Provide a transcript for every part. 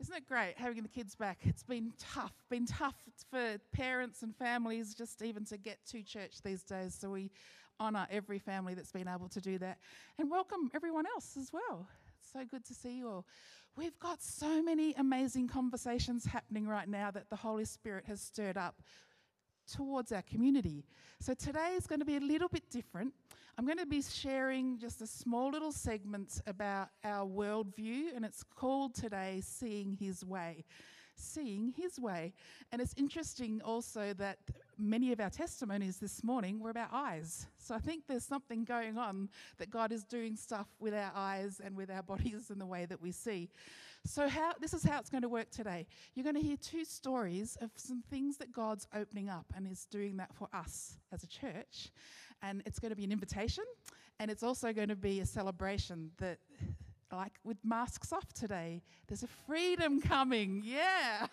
Isn't it great having the kids back? It's been tough, been tough for parents and families just even to get to church these days. So we honour every family that's been able to do that. And welcome everyone else as well. So good to see you all. We've got so many amazing conversations happening right now that the Holy Spirit has stirred up towards our community. So today is going to be a little bit different. I'm going to be sharing just a small little segment about our worldview, and it's called today Seeing His Way. Seeing His Way. And it's interesting also that many of our testimonies this morning were about eyes. So I think there's something going on that God is doing stuff with our eyes and with our bodies and the way that we see. So how this is how it's going to work today. You're going to hear two stories of some things that God's opening up and is doing that for us as a church. And it's going to be an invitation and it's also going to be a celebration that like with masks off today, there's a freedom coming. Yeah.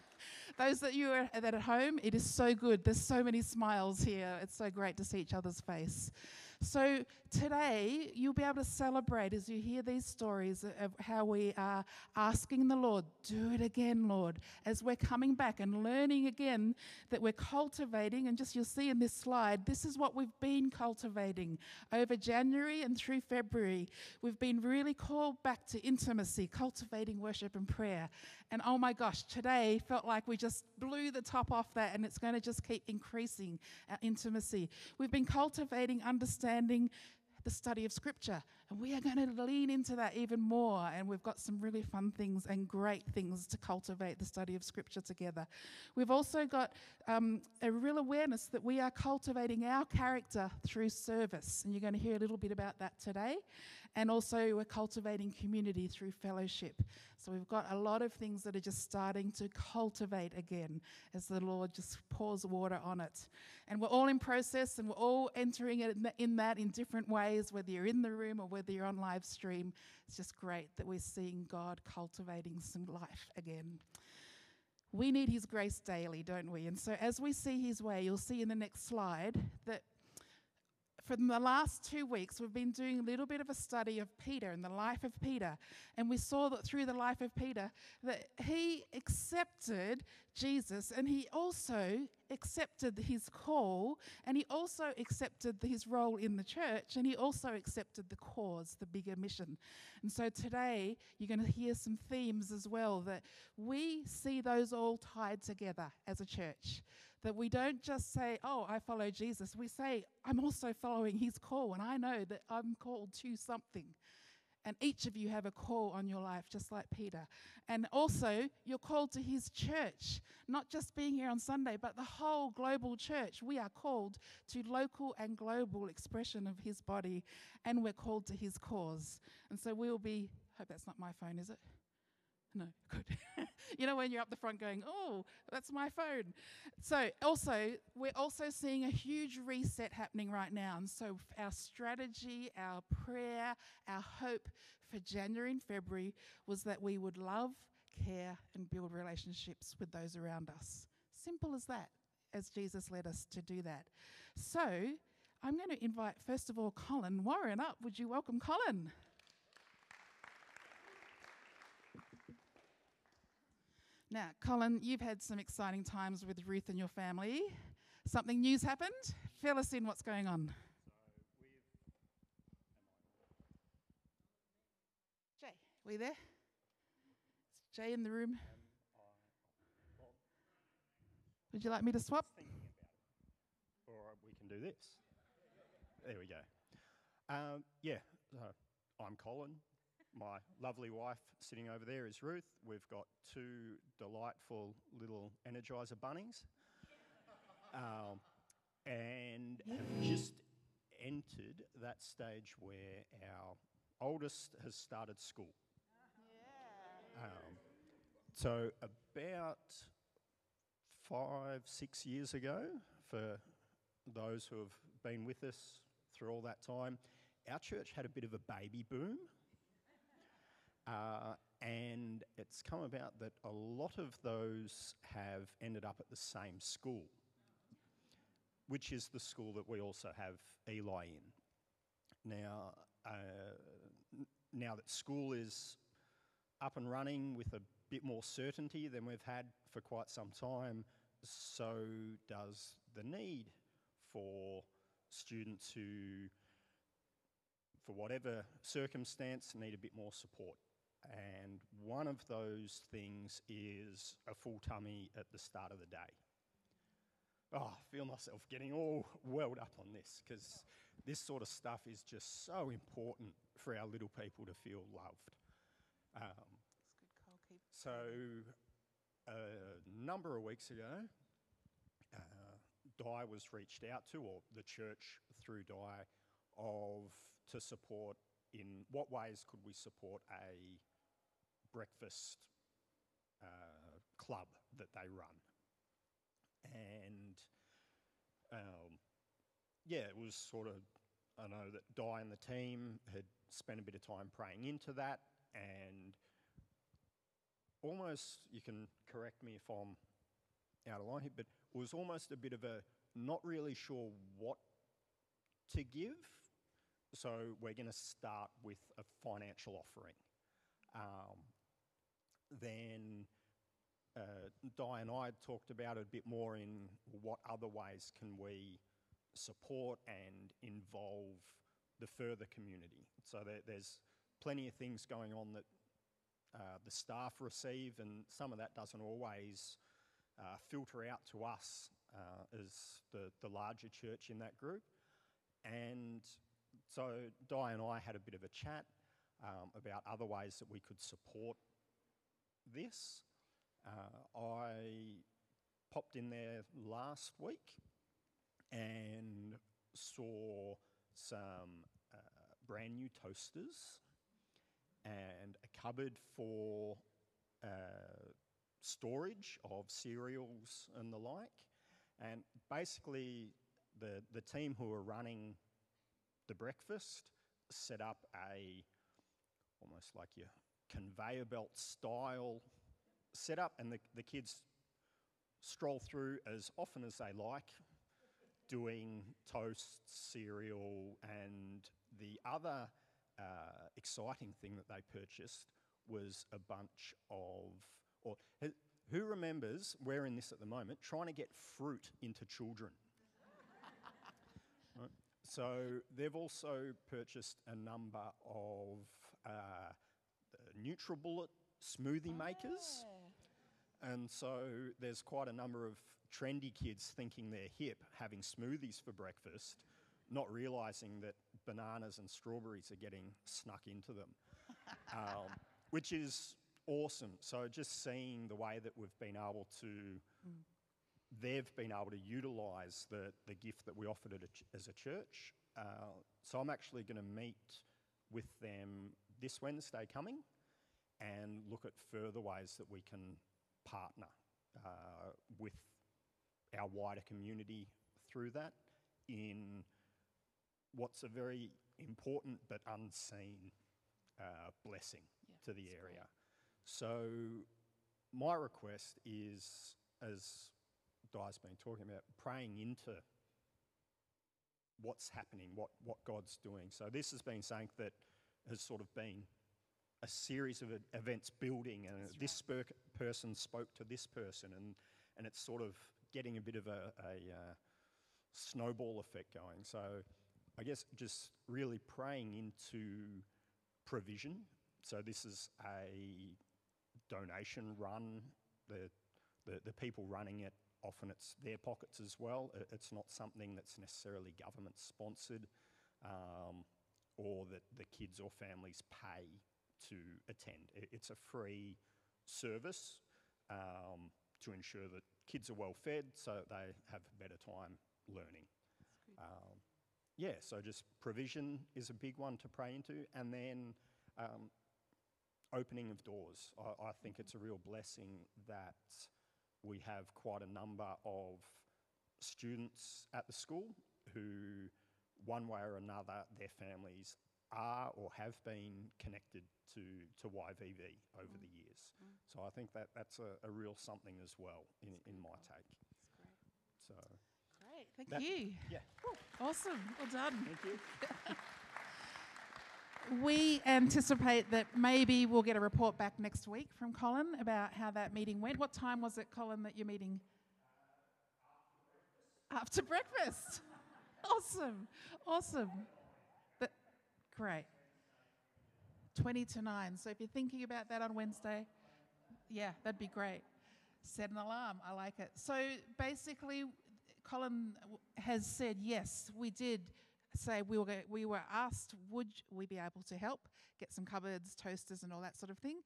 Those that you are that at home, it is so good. There's so many smiles here. It's so great to see each other's face. So today, you'll be able to celebrate as you hear these stories of how we are asking the Lord, do it again, Lord, as we're coming back and learning again that we're cultivating. And just you'll see in this slide, this is what we've been cultivating over January and through February. We've been really called back to intimacy, cultivating worship and prayer. And oh my gosh, today felt like we just blew the top off that, and it's going to just keep increasing our intimacy. We've been cultivating understanding the study of Scripture. And we are going to lean into that even more. And we've got some really fun things and great things to cultivate the study of Scripture together. We've also got um, a real awareness that we are cultivating our character through service. And you're going to hear a little bit about that today. And also, we're cultivating community through fellowship. So, we've got a lot of things that are just starting to cultivate again as the Lord just pours water on it. And we're all in process and we're all entering it in that in different ways, whether you're in the room or whether you're on live stream. It's just great that we're seeing God cultivating some life again. We need His grace daily, don't we? And so, as we see His way, you'll see in the next slide that for the last two weeks, we've been doing a little bit of a study of Peter and the life of Peter. And we saw that through the life of Peter, that he accepted Jesus and he also accepted his call and he also accepted his role in the church and he also accepted the cause, the bigger mission. And so today, you're going to hear some themes as well that we see those all tied together as a church. That we don't just say, oh, I follow Jesus. We say, I'm also following his call, and I know that I'm called to something. And each of you have a call on your life, just like Peter. And also, you're called to his church, not just being here on Sunday, but the whole global church. We are called to local and global expression of his body, and we're called to his cause. And so we'll be, hope that's not my phone, is it? No, good. you know, when you're up the front going, oh, that's my phone. So, also, we're also seeing a huge reset happening right now. And so, our strategy, our prayer, our hope for January and February was that we would love, care, and build relationships with those around us. Simple as that, as Jesus led us to do that. So, I'm going to invite, first of all, Colin Warren up. Would you welcome Colin? Now, Colin, you've had some exciting times with Ruth and your family. Something new's happened. Fill us in what's going on. Jay, are we there? Is Jay in the room? Would you like me to swap? Or we can do this. There we go. Um, yeah, uh, I'm Colin. My lovely wife sitting over there is Ruth. We've got two delightful little Energizer bunnies. Um, and have just entered that stage where our oldest has started school. Yeah. Um, so, about five, six years ago, for those who have been with us through all that time, our church had a bit of a baby boom. Uh, and it's come about that a lot of those have ended up at the same school, which is the school that we also have Eli in. Now, uh, now that school is up and running with a bit more certainty than we've had for quite some time, so does the need for students who, for whatever circumstance, need a bit more support. And one of those things is a full tummy at the start of the day. Oh, I feel myself getting all welled up on this because this sort of stuff is just so important for our little people to feel loved. Um, It's good, Cole. Keep so, a number of weeks ago, uh, Di was reached out to, or the church through Di, of to support in what ways could we support a breakfast uh, club that they run. And um, yeah, it was sort of, I know that Di and the team had spent a bit of time praying into that and almost, you can correct me if I'm out of line here, but it was almost a bit of a not really sure what to give. So we're going to start with a financial offering. Um, then uh, Di and I talked about it a bit more in what other ways can we support and involve the further community. So there, there's plenty of things going on that uh, the staff receive, and some of that doesn't always uh, filter out to us uh, as the, the larger church in that group. And so Di and I had a bit of a chat um, about other ways that we could support this. Uh, I popped in there last week and saw some uh, brand new toasters and a cupboard for uh, storage of cereals and the like. And basically, the, the team who are running the breakfast set up a almost like your conveyor belt style setup, and the, the kids stroll through as often as they like, doing toast, cereal, and the other uh, exciting thing that they purchased was a bunch of, or who- remembers, we're in this at the moment, trying to get fruit into children? Right. So they've also purchased a number of uh, NutriBullet smoothie makers. And so there's quite a number of trendy kids thinking they're hip, having smoothies for breakfast, not realizing that bananas and strawberries are getting snuck into them, um, which is awesome. So just seeing the way that we've been able to, they've been able to utilize the, the gift that we offered at a ch- as a church. Uh, so I'm actually going to meet with them this Wednesday coming and look at further ways that we can partner uh, with our wider community through that in what's a very important but unseen uh, blessing Yeah, to the that's great. area. So, my request is, as Di's been talking about, praying into what's happening, what, what God's doing. So, this has been something that has sort of been a series of events building, and That's this spur- person spoke to this person, and, and it's sort of getting a bit of a, a uh, snowball effect going. So, I guess just really praying into provision. So, this is a donation run. The, the, the people running it, often it's their pockets as well. It's not something that's necessarily government sponsored um, or that the kids or families pay to attend. It's a free service um, to ensure that kids are well fed so that they have a better time learning. Um, yeah, so just provision is a big one to pray into, and then um, opening of doors. I, I think it's a real blessing that we have quite a number of students at the school who, one way or another, their families are or have been connected to, to YVV over the years. So I think that that's a, a real something as well in, in my take. So, Great. Thank That- you. yeah, Awesome. Well done. thank you. we anticipate that maybe we'll get a report back next week from Colin about how that meeting went. What time was it, Colin, that you're meeting? After breakfast. Awesome. Awesome. Great. 20 to 9. So if you're thinking about that on Wednesday, yeah, that'd be great. Set an alarm. I like it. So basically, Colin has said, yes, we did say we were, we were asked, would we be able to help get some cupboards, toasters, and all that sort of thing.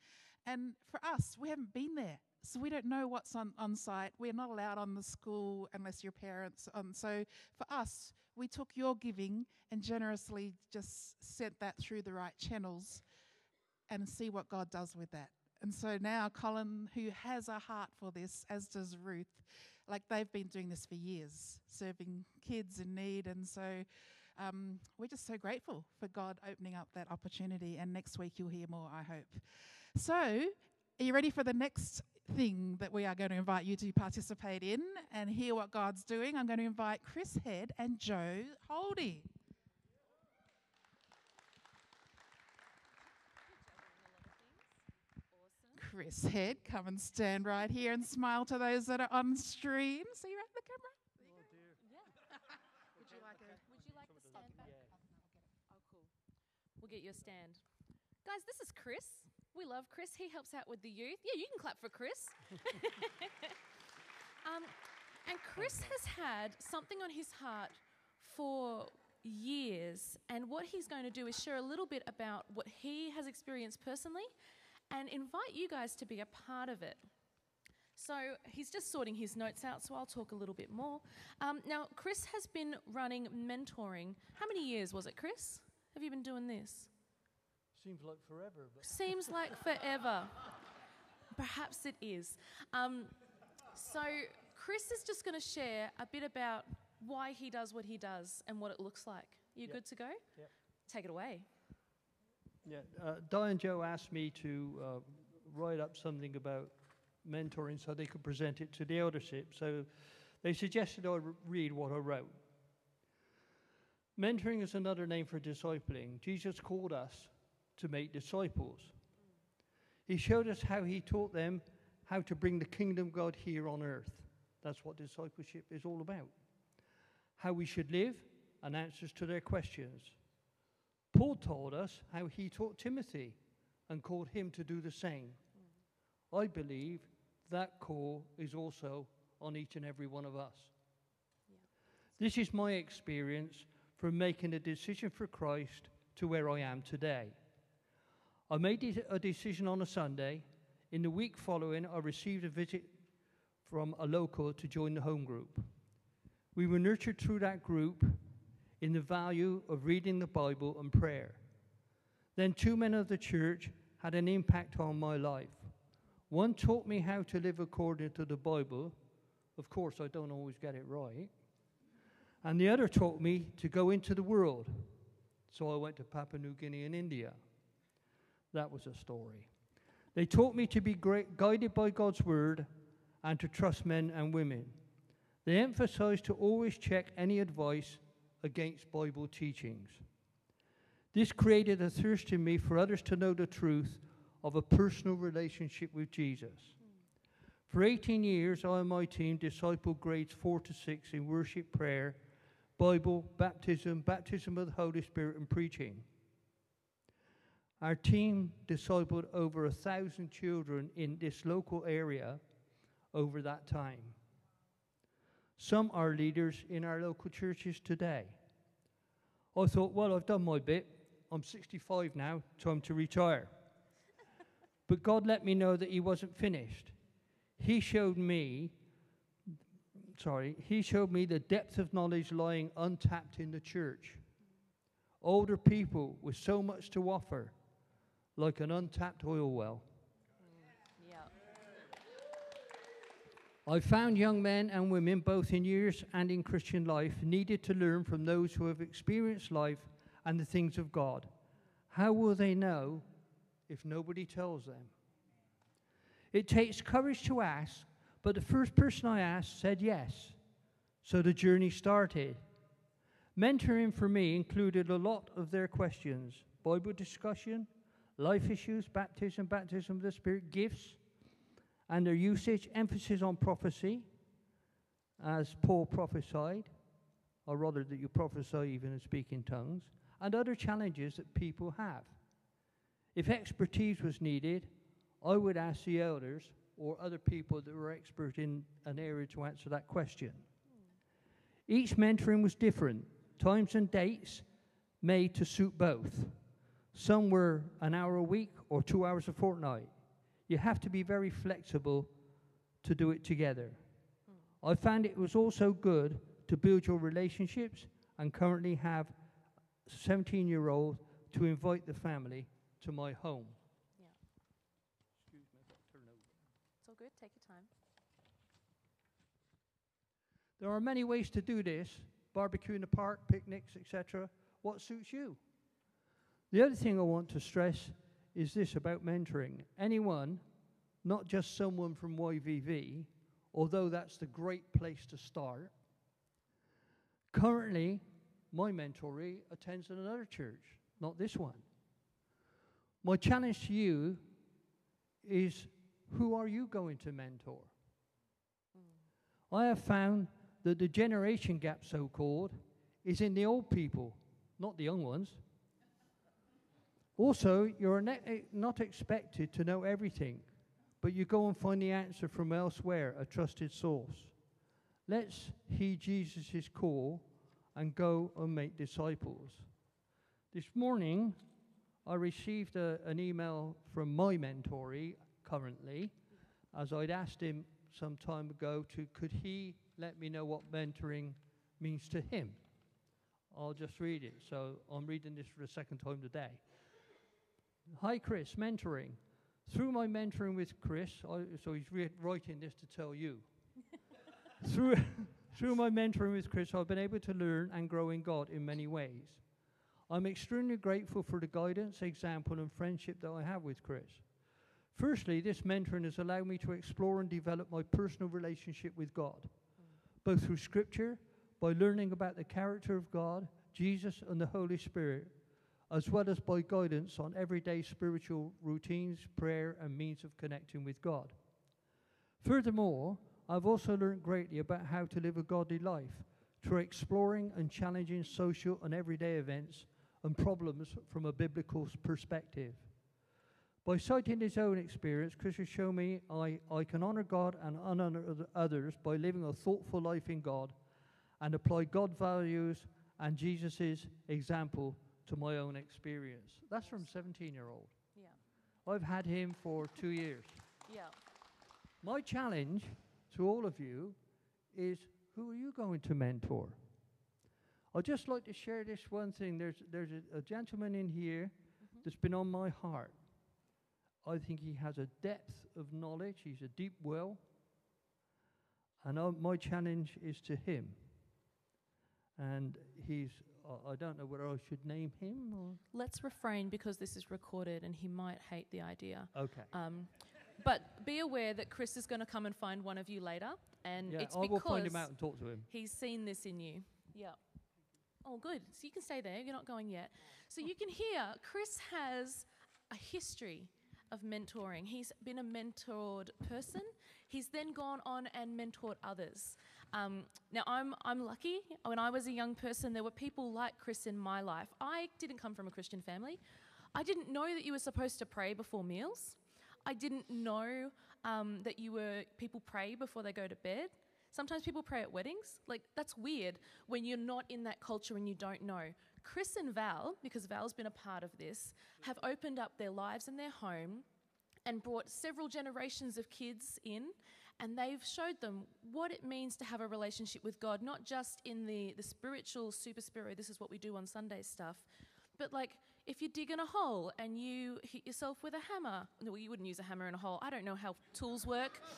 And for us, we haven't been there. So we don't know what's on, on site. We're not allowed on the school unless your parents. Um, so for us, we took your giving and generously just sent that through the right channels and see what God does with that. And so now Colin, who has a heart for this, as does Ruth, like they've been doing this for years, serving kids in need. And so um, we're just so grateful for God opening up that opportunity. And next week you'll hear more, I hope. So, are you ready for the next thing that we are going to invite you to participate in and hear what God's doing? I'm going to invite Chris Head and Joe Holdy. Chris Head, come and stand right here and smile to those that are on stream. See you at the camera. Would you like a? Would you like the stand back? Oh, oh, cool. We'll get you a stand. Guys, this is Chris. We love Chris. He helps out with the youth. Yeah, you can clap for Chris. um, and Chris has had something on his heart for years. And what he's going to do is share a little bit about what he has experienced personally and invite you guys to be a part of it. So he's just sorting his notes out, so I'll talk a little bit more. Um, now, Chris has been running mentoring. How many years was it, Chris? Have you been doing this? Seems like forever. But Seems like forever. Perhaps it is. Um, so, Chris is just going to share a bit about why he does what he does and what it looks like. You Yep. good to go? Yep. Take it away. yeah, uh, Di and Joe asked me to uh, write up something about mentoring so they could present it to the eldership. So they suggested I r- read what I wrote. Mentoring is another name for discipling. Jesus called us to make disciples. He showed us how he taught them how to bring the kingdom of God here on earth. That's what discipleship is all about. How we should live and answers to their questions. Paul told us how he taught Timothy and called him to do the same. I believe that call is also on each and every one of us. This is my experience from making a decision for Christ to where I am today. I made de- a decision on a Sunday. In the week following, I received a visit from a local to join the home group. We were nurtured through that group in the value of reading the Bible and prayer. Then, two men of the church had an impact on my life. One taught me how to live according to the Bible. Of course, I don't always get it right. And the other taught me to go into the world. So I went to Papua New Guinea and India. That was a story. They taught me to be great, guided by God's word and to trust men and women. They emphasized to always check any advice against Bible teachings. This created a thirst in me for others to know the truth of a personal relationship with Jesus. For 18 years, I and my team discipled grades 4 to 6 in worship, prayer, Bible, baptism, baptism of the Holy Spirit, and preaching. Our team discipled over a thousand children in this local area over that time. Some are leaders in our local churches today. I thought, well, I've done my bit. I'm 65 now, time to retire. but God let me know that He wasn't finished. He showed me, sorry, He showed me the depth of knowledge lying untapped in the church. Older people with so much to offer, like an untapped oil well. I found young men and women, both in years and in Christian life, needed to learn from those who have experienced life and the things of God. How will they know if nobody tells them? It takes courage to ask, but the first person I asked said yes. So the journey started. Mentoring for me included a lot of their questions. Bible discussion, life issues, baptism, baptism of the Spirit, gifts, and their usage, emphasis on prophecy, as Paul prophesied, or rather that you prophesy even and speak in tongues, and other challenges that people have. If expertise was needed, I would ask the elders or other people that were expert in an area to answer that question. Each mentoring was different, times and dates made to suit both. Some were an hour a week or two hours a fortnight. You have to be very flexible to do it together. Hmm. I found it was also good to build your relationships and currently have 17 year old to invite the family to my home. Yeah. It's all good. Take your time. There are many ways to do this barbecue in the park, picnics, etc. What suits you? The other thing I want to stress is this about mentoring. Anyone, not just someone from YVV, although that's the great place to start, currently, my mentoree attends another church, not this one. My challenge to you is who are you going to mentor? Hmm. I have found that the generation gap, so called, is in the old people, not the young ones. Also, you're eh, not expected to know everything, but you go and find the answer from elsewhere, a trusted source. Let's heed Jesus' call and go and make disciples. This morning, I received a, an email from my mentoree currently, as I'd asked him some time ago to could he let me know what mentoring means to him. I'll just read it. So I'm reading this for the second time today. Hi, Chris, mentoring. Through my mentoring with Chris, I, so he's re- writing this to tell you. through, through my mentoring with Chris, I've been able to learn and grow in God in many ways. I'm extremely grateful for the guidance, example, and friendship that I have with Chris. Firstly, this mentoring has allowed me to explore and develop my personal relationship with God, both through Scripture, by learning about the character of God, Jesus, and the Holy Spirit, as well as by guidance on everyday spiritual routines, prayer, and means of connecting with God. Furthermore, I've also learned greatly about how to live a godly life through exploring and challenging social and everyday events and problems from a biblical perspective. By citing his own experience, Chris has shown me I, I can honor God and honor others by living a thoughtful life in God and apply God values and Jesus' example to my own experience. That's from 17 year old. Yeah. I've had him for two years. Yeah. My challenge to all of you is who are you going to mentor? I'd just like to share this one thing. There's, there's a, a gentleman in here Mm-hmm. that's been on my heart. I think he has a depth of knowledge, he's a deep well. And uh, my challenge is to him. And he's, uh, I don't know whether I should name him or. Let's refrain because this is recorded and he might hate the idea. Okay. Um, but be aware that Chris is going to come and find one of you later, and yeah, it's I will because find him out and talk to him. he's seen this in you. Yeah. Oh, good. So you can stay there. You're not going yet. So you can hear Chris has a history of mentoring. He's been a mentored person. He's then gone on and mentored others. Um, now, I'm, I'm lucky. When I was a young person, there were people like Chris in my life. I didn't come from a Christian family. I didn't know that you were supposed to pray before meals. I didn't know um, that you were people pray before they go to bed. Sometimes people pray at weddings. Like that's weird when you're not in that culture and you don't know. Chris and Val, because Val's been a part of this, have opened up their lives and their home and brought several generations of kids in and they've showed them what it means to have a relationship with God, not just in the, the spiritual, super spirit, this is what we do on Sunday stuff, but like if you dig in a hole and you hit yourself with a hammer, no, you wouldn't use a hammer in a hole. I don't know how tools work.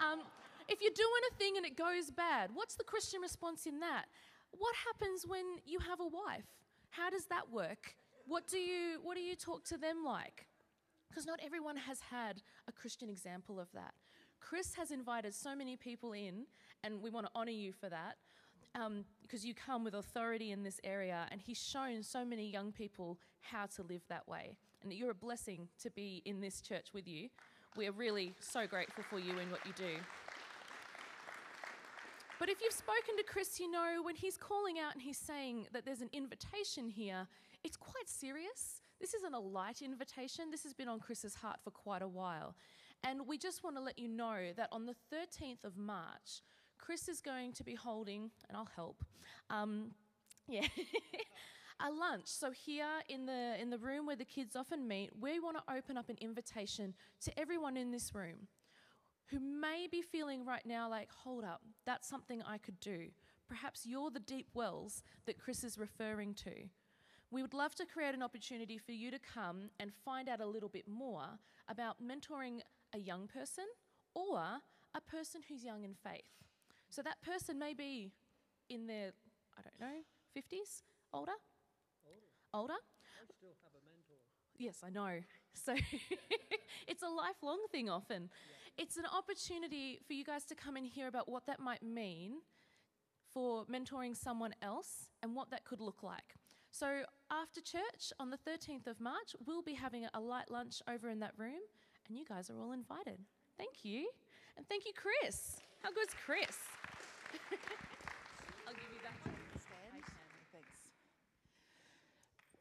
Um, if you're doing a thing and it goes bad, what's the Christian response in that? What happens when you have a wife? How does that work? What do you what do you talk to them like? Because not everyone has had a Christian example of that. Chris has invited so many people in, and we want to honor you for that. Um, because you come with authority in this area, and He's shown so many young people how to live that way. And you're a blessing to be in this church with you. We are really so grateful for you and what you do. But if you've spoken to Chris, you know when he's calling out and he's saying that there's an invitation here, it's quite serious. This isn't a light invitation. This has been on Chris's heart for quite a while. And we just want to let you know that on the 13th of March, Chris is going to be holding, and I'll help, um, yeah, a lunch. So here in the in the room where the kids often meet, we want to open up an invitation to everyone in this room who may be feeling right now like, hold up, that's something I could do. Perhaps you're the deep wells that Chris is referring to. We would love to create an opportunity for you to come and find out a little bit more about mentoring a young person or a person who's young in faith. So that person may be in their, I don't know, 50s, older? Older? I still have a mentor. Yes, I know. So it's a lifelong thing often. It's an opportunity for you guys to come and hear about what that might mean for mentoring someone else and what that could look like. So after church on the 13th of March, we'll be having a light lunch over in that room, and you guys are all invited. Thank you. And thank you, Chris. How good's Chris? I'll give you that one. Thanks.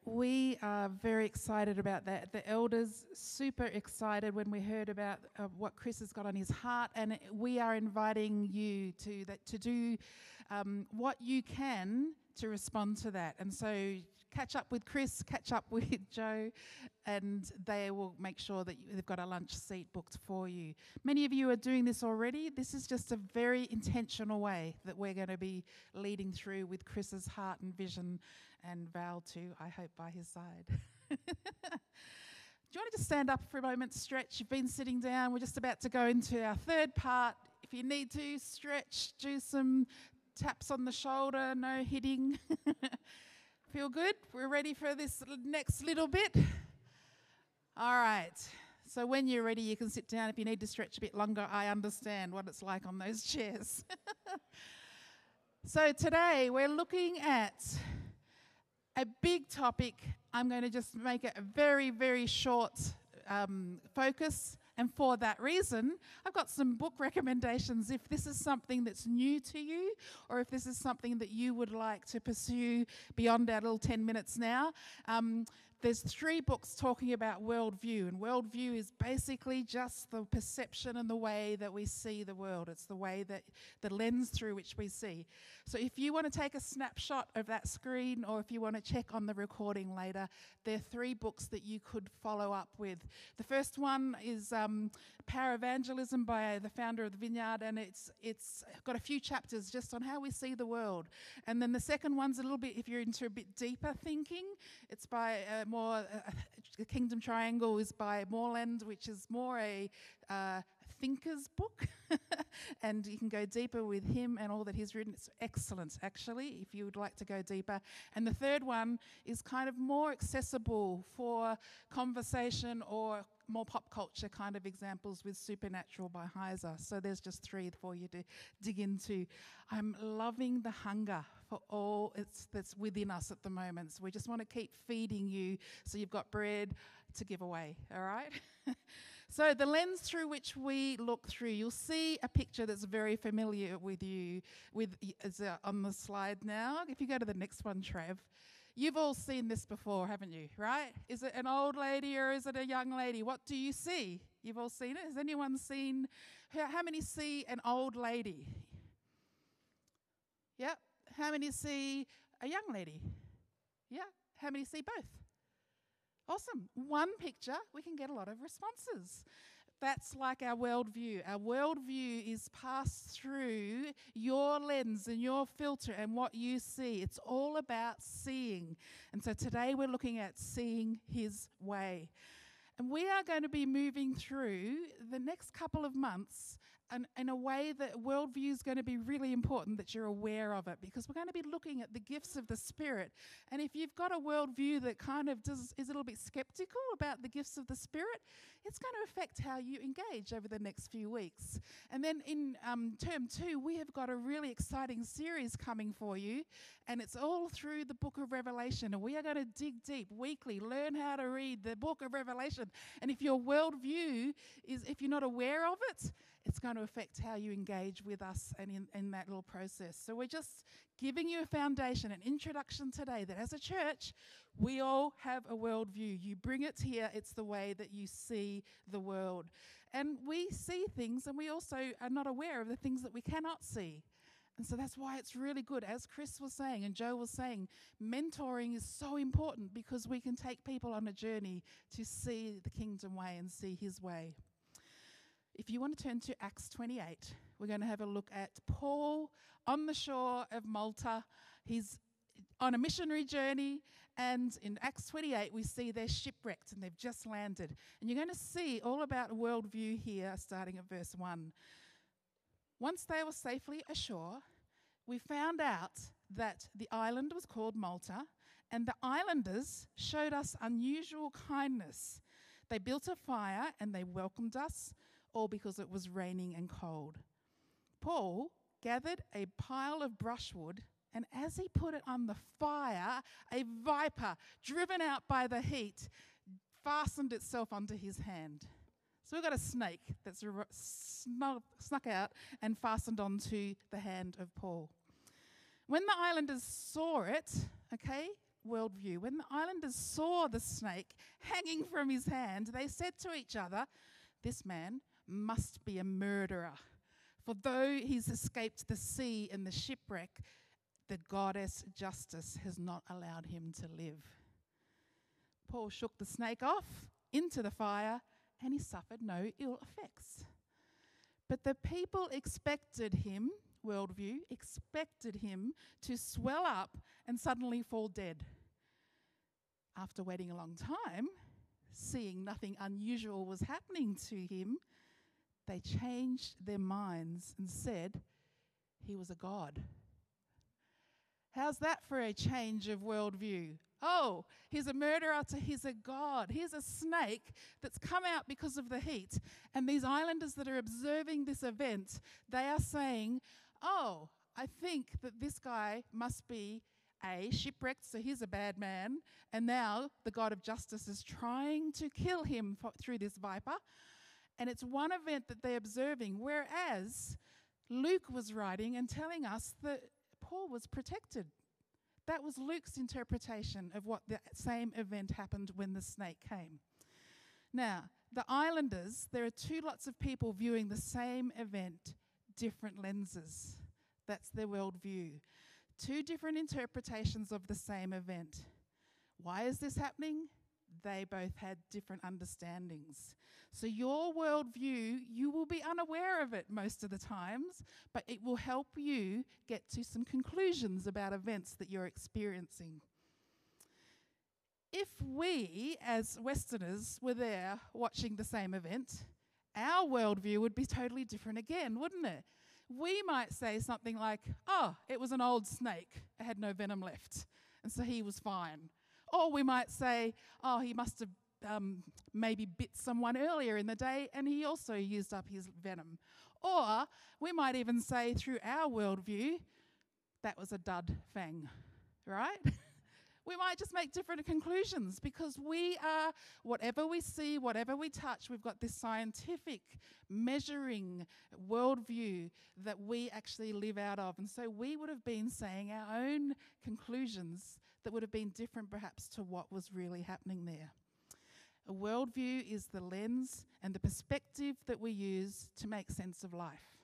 We are very excited about that. The elders super excited when we heard about uh, what Chris has got on his heart, and we are inviting you to that to do um, what you can to respond to that. And so, catch up with Chris, catch up with Joe, and they will make sure that you, they've got a lunch seat booked for you. Many of you are doing this already. This is just a very intentional way that we're going to be leading through with Chris's heart and vision, and Val too, I hope, by his side. Do you want to just stand up for a moment, stretch? You've been sitting down. We're just about to go into our third part. If you need to, stretch, do some taps on the shoulder, no hitting. Feel good? We're ready for this next little bit? All right. So when you're ready, you can sit down. If you need to stretch a bit longer, I understand what it's like on those chairs. so today we're looking at a big topic. I'm going to just make it a very, very short um, focus. And for that reason, I've got some book recommendations if this is something that's new to you or if this is something that you would like to pursue beyond our little 10 minutes now. Um, there's three books talking about worldview, and worldview is basically just the perception and the way that we see the world. It's the way that the lens through which we see. So, if you want to take a snapshot of that screen, or if you want to check on the recording later, there are three books that you could follow up with. The first one is um, Power Evangelism by the founder of the Vineyard, and it's it's got a few chapters just on how we see the world. And then the second one's a little bit, if you're into a bit deeper thinking, it's by uh, more uh, Kingdom Triangle is by Moreland, which is more a uh, thinker's book, and you can go deeper with him and all that he's written. It's excellent, actually, if you would like to go deeper. And the third one is kind of more accessible for conversation or more pop culture kind of examples with Supernatural by Heiser. So there's just three for you to dig into. I'm loving the hunger for all it's, that's within us at the moment. So we just want to keep feeding you so you've got bread to give away, all right? so the lens through which we look through, you'll see a picture that's very familiar with you with is uh, on the slide now. If you go to the next one, Trev. You've all seen this before, haven't you? Right? Is it an old lady or is it a young lady? What do you see? You've all seen it. Has anyone seen? How, how many see an old lady? Yep. How many see a young lady? Yeah. How many see both? Awesome. One picture, we can get a lot of responses. That's like our worldview. Our worldview is passed through your lens and your filter and what you see. It's all about seeing. And so today we're looking at seeing His way. And we are going to be moving through the next couple of months an, in a way that worldview is going to be really important that you're aware of it because we're going to be looking at the gifts of the Spirit. And if you've got a worldview that kind of does, is a little bit skeptical about the gifts of the Spirit, it's going to affect how you engage over the next few weeks. And then in um, term two, we have got a really exciting series coming for you, and it's all through the book of Revelation. And we are going to dig deep weekly, learn how to read the book of Revelation. And if your worldview is, if you're not aware of it, it's going to affect how you engage with us and in, in that little process. So we're just giving you a foundation, an introduction today that as a church, we all have a worldview. You bring it here, it's the way that you see the world. And we see things, and we also are not aware of the things that we cannot see. And so that's why it's really good. As Chris was saying and Joe was saying, mentoring is so important because we can take people on a journey to see the kingdom way and see his way. If you want to turn to Acts 28, we're going to have a look at Paul on the shore of Malta. He's on a missionary journey, and in Acts 28, we see they're shipwrecked and they've just landed. And you're going to see all about worldview here, starting at verse 1. Once they were safely ashore, we found out that the island was called Malta, and the islanders showed us unusual kindness. They built a fire and they welcomed us, all because it was raining and cold. Paul gathered a pile of brushwood, and as he put it on the fire, a viper, driven out by the heat, fastened itself onto his hand. So we've got a snake that's snuck, out and fastened onto the hand of Paul. When the islanders saw it, okay, worldview, when the islanders saw the snake hanging from his hand, they said to each other, This man must be a murderer. For though he's escaped the sea and the shipwreck, the goddess justice has not allowed him to live. Paul shook the snake off into the fire and he suffered no ill effects. But the people expected him, worldview, expected him to swell up and suddenly fall dead. After waiting a long time, seeing nothing unusual was happening to him, they changed their minds and said he was a god. How's that for a change of worldview? Oh, he's a murderer to he's a god. Here's a snake that's come out because of the heat. And these islanders that are observing this event, they are saying, Oh, I think that this guy must be a shipwrecked, so he's a bad man. And now the God of justice is trying to kill him for, through this viper. And it's one event that they're observing, whereas Luke was writing and telling us that Paul was protected that was Luke's interpretation of what the same event happened when the snake came. Now, the islanders, there are two lots of people viewing the same event, different lenses. That's their worldview. Two different interpretations of the same event. Why is this happening? They both had different understandings. So, your worldview, you will be unaware of it most of the times, but it will help you get to some conclusions about events that you're experiencing. If we, as Westerners, were there watching the same event, our worldview would be totally different again, wouldn't it? We might say something like, oh, it was an old snake, it had no venom left, and so he was fine. Or we might say, oh, he must have um, maybe bit someone earlier in the day and he also used up his venom. Or we might even say, through our worldview, that was a dud fang, right? we might just make different conclusions because we are, whatever we see, whatever we touch, we've got this scientific measuring worldview that we actually live out of. And so we would have been saying our own conclusions that would have been different perhaps to what was really happening there. A worldview is the lens and the perspective that we use to make sense of life.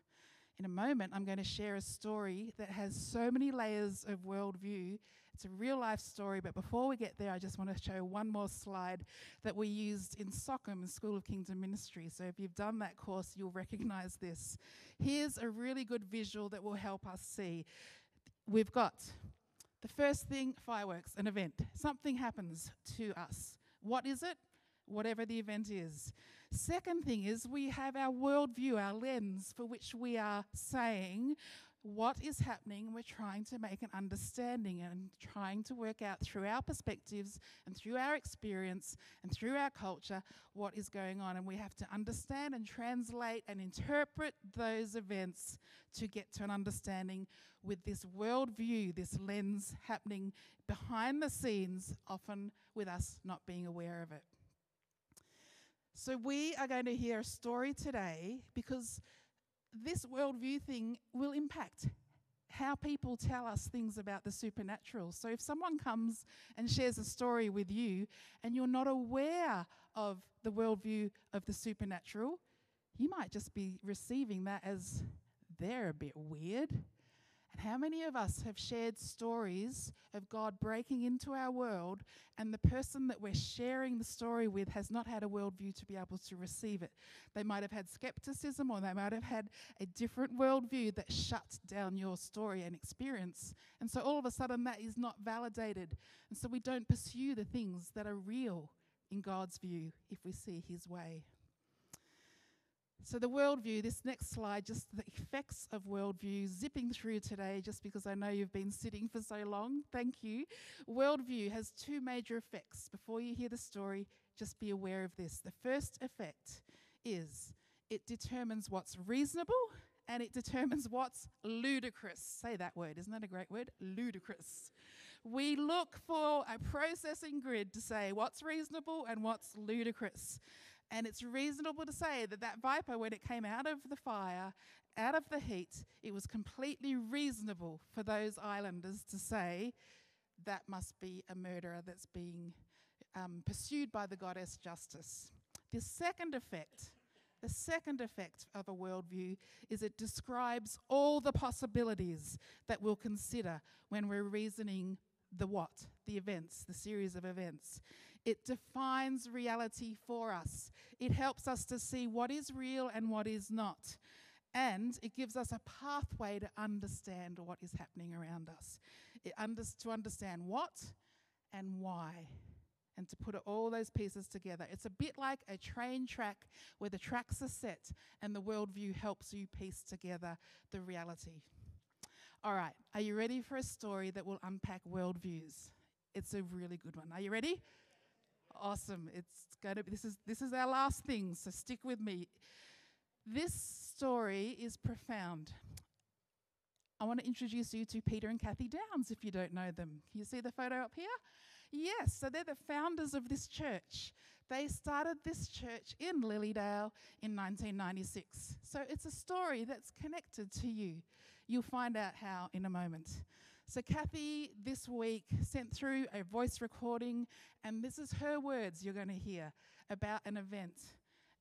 In a moment, I'm going to share a story that has so many layers of worldview. It's a real life story, but before we get there, I just want to show one more slide that we used in Sockham, School of Kingdom Ministry. So if you've done that course, you'll recognize this. Here's a really good visual that will help us see. We've got the first thing fireworks, an event. Something happens to us. What is it? whatever the event is. Second thing is we have our worldview, our lens for which we are saying what is happening. We're trying to make an understanding and trying to work out through our perspectives and through our experience and through our culture what is going on. And we have to understand and translate and interpret those events to get to an understanding with this worldview, this lens happening behind the scenes, often with us not being aware of it. So, we are going to hear a story today because this worldview thing will impact how people tell us things about the supernatural. So, if someone comes and shares a story with you and you're not aware of the worldview of the supernatural, you might just be receiving that as they're a bit weird. And how many of us have shared stories of God breaking into our world, and the person that we're sharing the story with has not had a worldview to be able to receive it? They might have had skepticism, or they might have had a different worldview that shut down your story and experience. And so all of a sudden, that is not validated. And so we don't pursue the things that are real in God's view if we see His way. So, the worldview, this next slide, just the effects of worldview, zipping through today, just because I know you've been sitting for so long. Thank you. Worldview has two major effects. Before you hear the story, just be aware of this. The first effect is it determines what's reasonable and it determines what's ludicrous. Say that word, isn't that a great word? Ludicrous. We look for a processing grid to say what's reasonable and what's ludicrous. And it's reasonable to say that that viper, when it came out of the fire, out of the heat, it was completely reasonable for those islanders to say that must be a murderer that's being um, pursued by the goddess justice. The second effect, the second effect of a worldview is it describes all the possibilities that we'll consider when we're reasoning the what, the events, the series of events. It defines reality for us. It helps us to see what is real and what is not. And it gives us a pathway to understand what is happening around us. Under- to understand what and why and to put all those pieces together. It's a bit like a train track where the tracks are set and the worldview helps you piece together the reality. All right, are you ready for a story that will unpack worldviews? It's a really good one. Are you ready? Awesome. It's be, this is this is our last thing, so stick with me. This story is profound. I want to introduce you to Peter and Kathy Downs if you don't know them. Can you see the photo up here? Yes, so they're the founders of this church. They started this church in Lilydale in 1996. So it's a story that's connected to you. You'll find out how in a moment. So, Kathy this week sent through a voice recording, and this is her words you're going to hear about an event.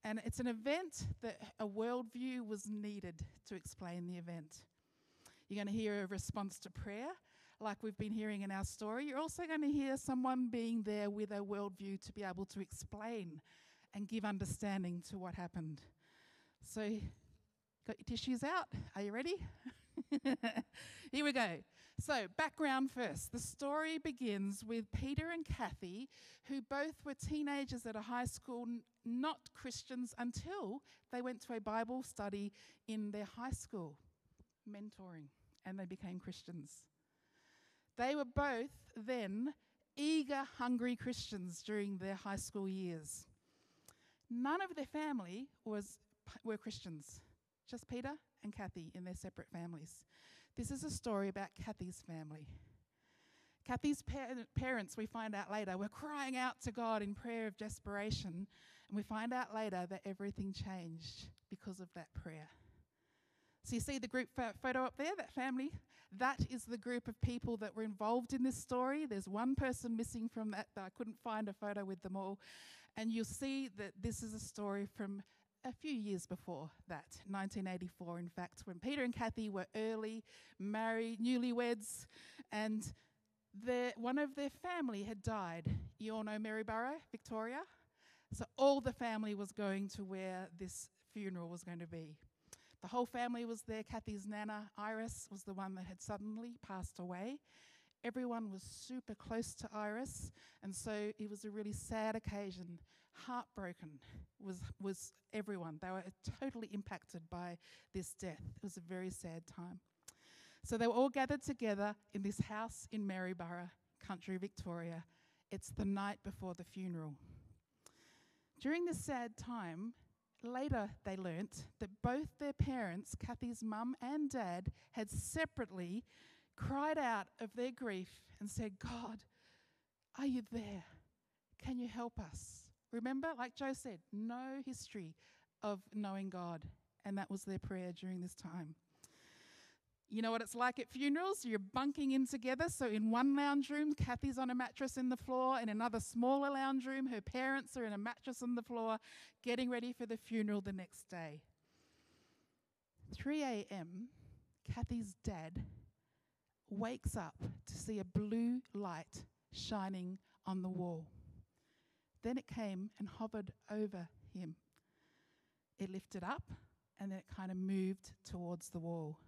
And it's an event that a worldview was needed to explain the event. You're going to hear a response to prayer, like we've been hearing in our story. You're also going to hear someone being there with a worldview to be able to explain and give understanding to what happened. So, got your tissues out? Are you ready? Here we go. So, background first. The story begins with Peter and Kathy, who both were teenagers at a high school, not Christians until they went to a Bible study in their high school, mentoring, and they became Christians. They were both then eager, hungry Christians during their high school years. None of their family was, were Christians, just Peter and Kathy in their separate families. This is a story about Kathy's family. Kathy's par- parents, we find out later, were crying out to God in prayer of desperation, and we find out later that everything changed because of that prayer. So you see the group pho- photo up there, that family? That is the group of people that were involved in this story. There's one person missing from that I couldn't find a photo with them all. And you'll see that this is a story from a few years before that, 1984, in fact, when Peter and Kathy were early, married, newlyweds, and their, one of their family had died. You all know Maryborough, Victoria? So all the family was going to where this funeral was going to be. The whole family was there. Kathy's nana, Iris, was the one that had suddenly passed away. Everyone was super close to Iris, and so it was a really sad occasion heartbroken was, was everyone. They were totally impacted by this death. It was a very sad time. So they were all gathered together in this house in Maryborough, country Victoria. It's the night before the funeral. During this sad time, later they learnt that both their parents, Kathy's mum and dad, had separately cried out of their grief and said, God, are you there? Can you help us? Remember, like Joe said, no history of knowing God. And that was their prayer during this time. You know what it's like at funerals? You're bunking in together. So, in one lounge room, Kathy's on a mattress in the floor. In another smaller lounge room, her parents are in a mattress on the floor, getting ready for the funeral the next day. 3 a.m., Kathy's dad wakes up to see a blue light shining on the wall. Then it came and hovered over him. It lifted up and then it kind of moved towards the wall.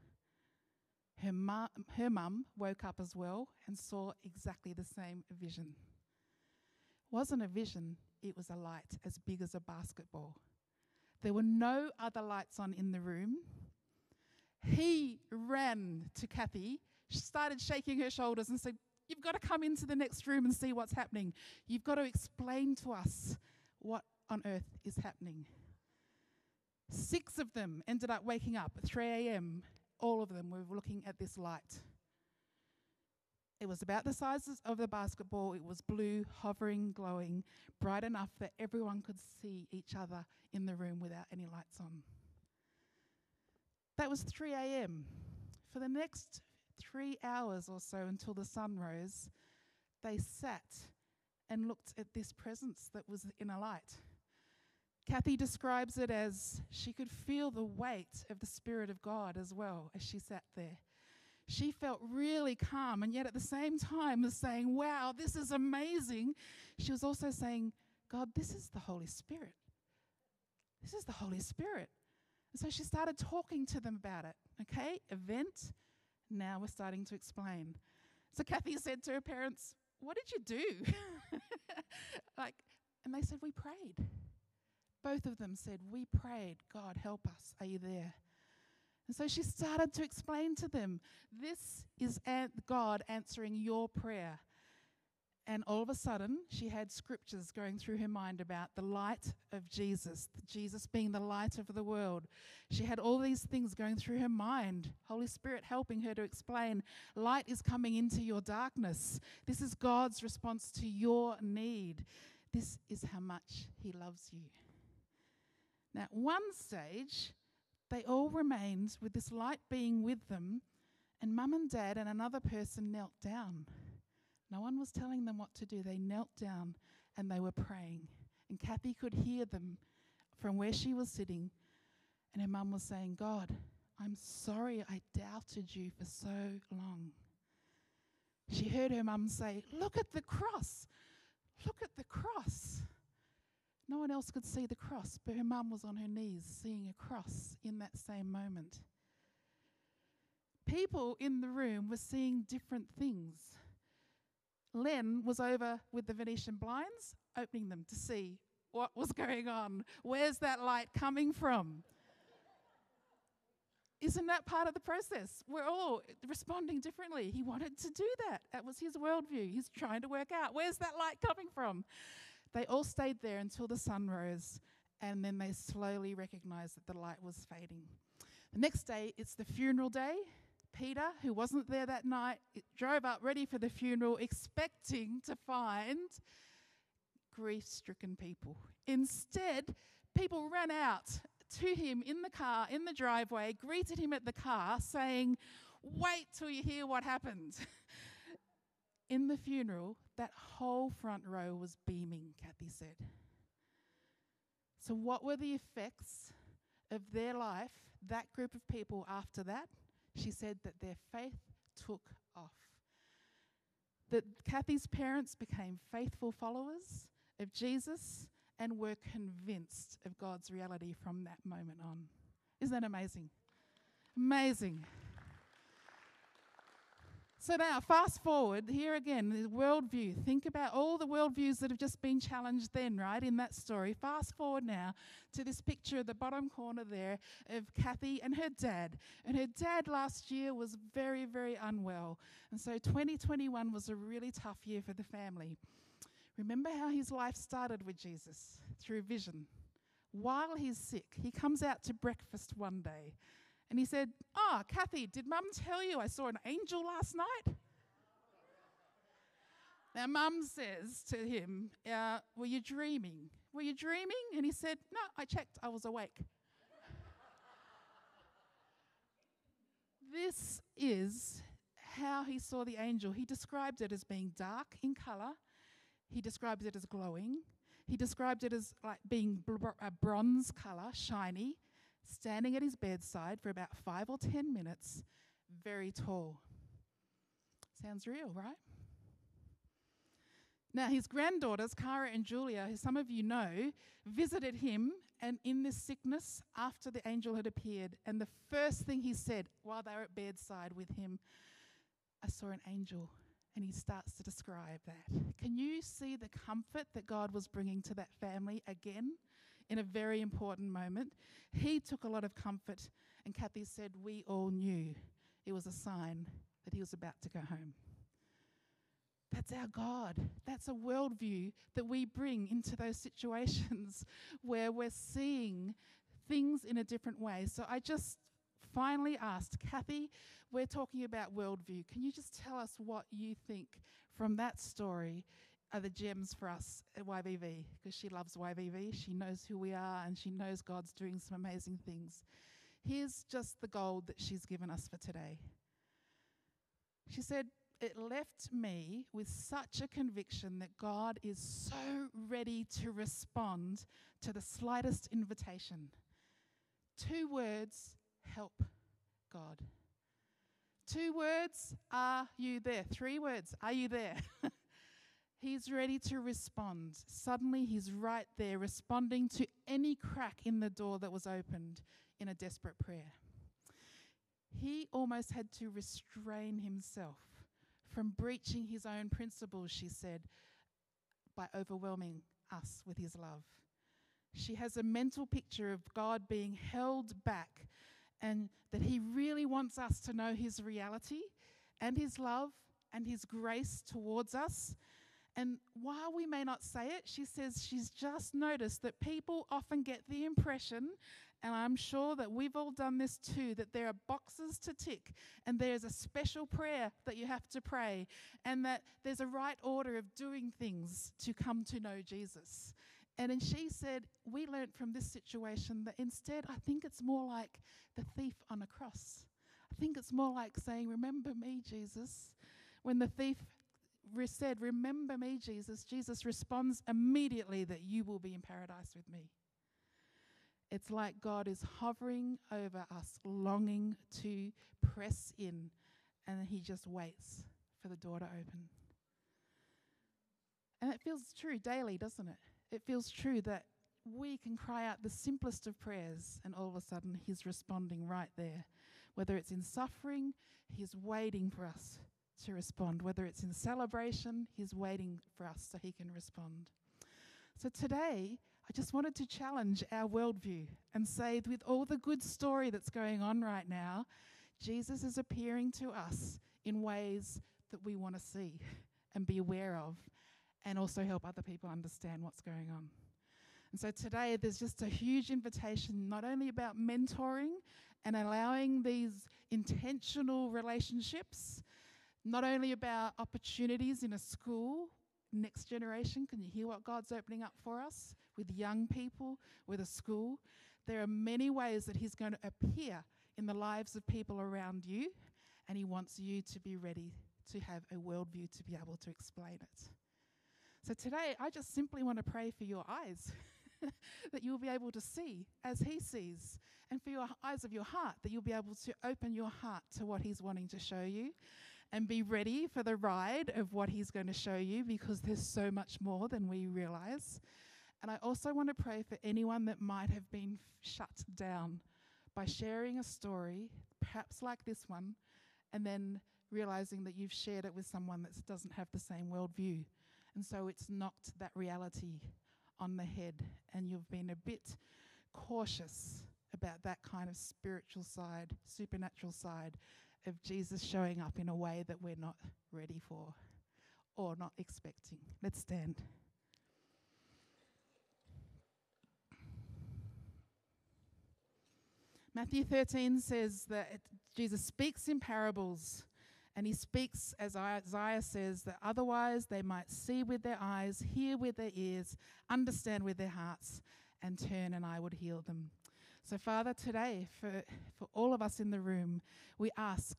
Her, mu- her mum woke up as well and saw exactly the same vision. It Wasn't a vision, it was a light as big as a basketball. There were no other lights on in the room. He ran to Kathy, started shaking her shoulders, and said, You've got to come into the next room and see what's happening. You've got to explain to us what on earth is happening. Six of them ended up waking up at 3 a.m. All of them were looking at this light. It was about the size of the basketball. It was blue, hovering, glowing, bright enough that everyone could see each other in the room without any lights on. That was 3 a.m. For the next three hours or so until the sun rose, they sat and looked at this presence that was in a light. Kathy describes it as she could feel the weight of the Spirit of God as well as she sat there. She felt really calm, and yet at the same time was saying, Wow, this is amazing. She was also saying, God, this is the Holy Spirit. This is the Holy Spirit. And so she started talking to them about it. Okay, event, now we're starting to explain. So Kathy said to her parents, What did you do? like, and they said, We prayed. Both of them said, We prayed. God, help us. Are you there? And so she started to explain to them, This is an- God answering your prayer. And all of a sudden, she had scriptures going through her mind about the light of Jesus, Jesus being the light of the world. She had all these things going through her mind, Holy Spirit helping her to explain light is coming into your darkness. This is God's response to your need. This is how much He loves you. Now, at one stage, they all remained with this light being with them, and mum and dad and another person knelt down. No one was telling them what to do. They knelt down and they were praying. And Kathy could hear them from where she was sitting. And her mum was saying, God, I'm sorry I doubted you for so long. She heard her mum say, Look at the cross. Look at the cross. No one else could see the cross, but her mum was on her knees seeing a cross in that same moment. People in the room were seeing different things. Len was over with the Venetian blinds, opening them to see what was going on. Where's that light coming from? Isn't that part of the process? We're all responding differently. He wanted to do that. That was his worldview. He's trying to work out where's that light coming from? They all stayed there until the sun rose, and then they slowly recognized that the light was fading. The next day, it's the funeral day. Peter, who wasn't there that night, drove up ready for the funeral, expecting to find grief stricken people. Instead, people ran out to him in the car, in the driveway, greeted him at the car, saying, Wait till you hear what happened. in the funeral, that whole front row was beaming, Kathy said. So, what were the effects of their life, that group of people after that? She said that their faith took off. That Kathy's parents became faithful followers of Jesus and were convinced of God's reality from that moment on. Isn't that amazing? Amazing. So now, fast forward here again, the worldview. Think about all the worldviews that have just been challenged then, right, in that story. Fast forward now to this picture at the bottom corner there of Kathy and her dad. And her dad last year was very, very unwell. And so 2021 was a really tough year for the family. Remember how his life started with Jesus through vision. While he's sick, he comes out to breakfast one day and he said, oh, Kathy, did mum tell you I saw an angel last night? Now, mum says to him, uh, Were you dreaming? Were you dreaming? And he said, No, I checked, I was awake. this is how he saw the angel. He described it as being dark in color, he described it as glowing, he described it as like being br- a bronze color, shiny, standing at his bedside for about five or ten minutes, very tall. Sounds real, right? Now, his granddaughters, Cara and Julia, who some of you know, visited him and in this sickness after the angel had appeared. And the first thing he said while they were at bedside with him, I saw an angel. And he starts to describe that. Can you see the comfort that God was bringing to that family again? In a very important moment. He took a lot of comfort, and Kathy said, We all knew it was a sign that he was about to go home. That's our God. That's a worldview that we bring into those situations where we're seeing things in a different way. So I just finally asked, Kathy, we're talking about worldview. Can you just tell us what you think from that story are the gems for us at YVV because she loves YVV. She knows who we are and she knows God's doing some amazing things. Here's just the gold that she's given us for today. She said, It left me with such a conviction that God is so ready to respond to the slightest invitation. Two words help God. Two words, are you there? Three words, are you there? He's ready to respond. Suddenly, he's right there, responding to any crack in the door that was opened in a desperate prayer. He almost had to restrain himself from breaching his own principles, she said, by overwhelming us with his love. She has a mental picture of God being held back and that he really wants us to know his reality and his love and his grace towards us and while we may not say it, she says she's just noticed that people often get the impression, and I'm sure that we've all done this too, that there are boxes to tick and there's a special prayer that you have to pray, and that there's a right order of doing things to come to know Jesus. And then she said, We learned from this situation that instead, I think it's more like the thief on a cross. I think it's more like saying, Remember me, Jesus. When the thief said, Remember me, Jesus, Jesus responds immediately that you will be in paradise with me. It's like God is hovering over us, longing to press in, and he just waits for the door to open. And it feels true daily, doesn't it? It feels true that we can cry out the simplest of prayers, and all of a sudden, He's responding right there. Whether it's in suffering, He's waiting for us to respond. Whether it's in celebration, He's waiting for us so He can respond. So today, I just wanted to challenge our worldview and say, with all the good story that's going on right now, Jesus is appearing to us in ways that we want to see and be aware of, and also help other people understand what's going on. And so today, there's just a huge invitation, not only about mentoring and allowing these intentional relationships not only about opportunities in a school, next generation. Can you hear what God's opening up for us with young people, with a school? There are many ways that He's going to appear in the lives of people around you, and He wants you to be ready to have a worldview to be able to explain it. So today, I just simply want to pray for your eyes. that you'll be able to see as He sees, and for your eyes of your heart, that you'll be able to open your heart to what He's wanting to show you, and be ready for the ride of what He's going to show you because there's so much more than we realize. And I also want to pray for anyone that might have been shut down by sharing a story, perhaps like this one, and then realizing that you've shared it with someone that doesn't have the same worldview. And so it's knocked that reality on the head, and you've been a bit cautious about that kind of spiritual side, supernatural side of Jesus showing up in a way that we're not ready for or not expecting. Let's stand. Matthew 13 says that Jesus speaks in parables and he speaks, as Isaiah says, that otherwise they might see with their eyes, hear with their ears, understand with their hearts, and turn, and I would heal them. So, Father, today, for, for all of us in the room, we ask,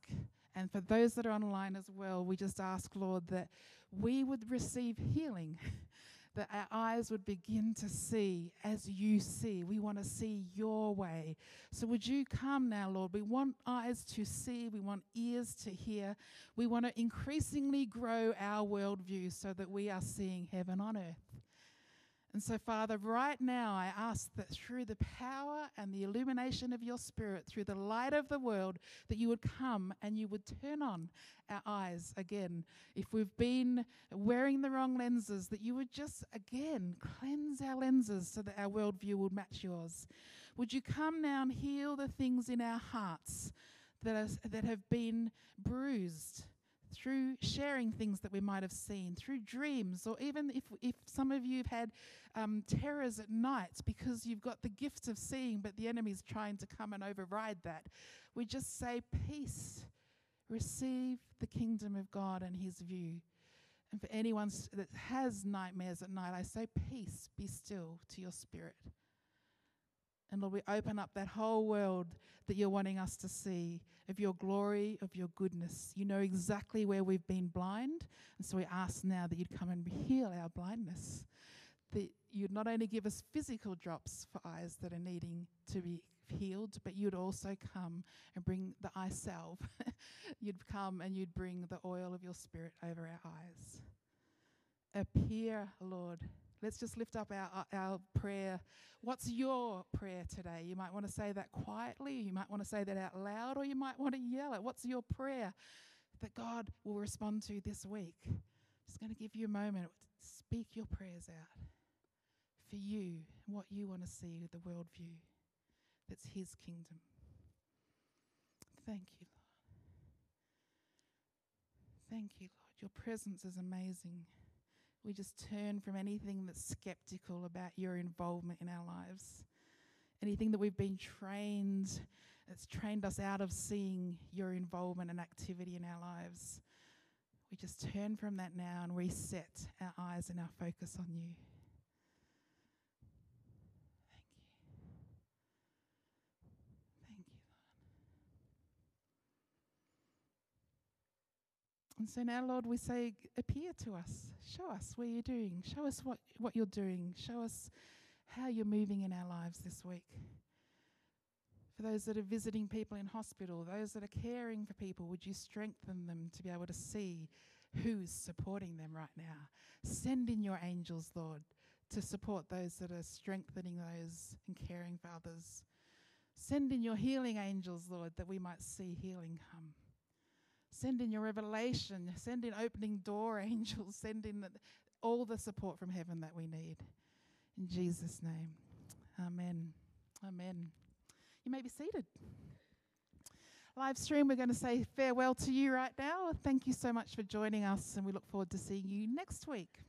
and for those that are online as well, we just ask, Lord, that we would receive healing. that our eyes would begin to see as you see. We want to see your way. So, would you come now, Lord? We want eyes to see, we want ears to hear. We want to increasingly grow our worldview so that we are seeing heaven on earth. And so, Father, right now I ask that through the power and the illumination of your Spirit, through the light of the world, that you would come and you would turn on our eyes again. If we've been wearing the wrong lenses, that you would just again cleanse our lenses so that our worldview would match yours. Would you come now and heal the things in our hearts that, are, that have been bruised? Through sharing things that we might have seen, through dreams, or even if, if some of you have had um, terrors at night because you've got the gift of seeing, but the enemy's trying to come and override that. We just say, Peace, receive the kingdom of God and his view. And for anyone that has nightmares at night, I say, Peace, be still to your spirit. And Lord, we open up that whole world that you're wanting us to see of your glory, of your goodness. You know exactly where we've been blind. And so we ask now that you'd come and heal our blindness. That you'd not only give us physical drops for eyes that are needing to be healed, but you'd also come and bring the eye salve. you'd come and you'd bring the oil of your spirit over our eyes. Appear, Lord Let's just lift up our, our prayer. What's your prayer today? You might want to say that quietly, you might want to say that out loud, or you might want to yell it. What's your prayer that God will respond to this week? Just going to give you a moment. To speak your prayers out for you, what you want to see with the worldview that's His kingdom. Thank you, Lord. Thank you, Lord. Your presence is amazing we just turn from anything that's skeptical about your involvement in our lives. Anything that we've been trained, that's trained us out of seeing your involvement and activity in our lives. We just turn from that now and reset our eyes and our focus on you. And so now, Lord, we say, appear to us. Show us where you're doing. Show us what, what you're doing. Show us how you're moving in our lives this week. For those that are visiting people in hospital, those that are caring for people, would you strengthen them to be able to see who's supporting them right now? Send in your angels, Lord, to support those that are strengthening those and caring for others. Send in your healing angels, Lord, that we might see healing come. Send in your revelation. Send in opening door angels. Send in the, all the support from heaven that we need. In Jesus' name. Amen. Amen. You may be seated. Live stream, we're going to say farewell to you right now. Thank you so much for joining us, and we look forward to seeing you next week.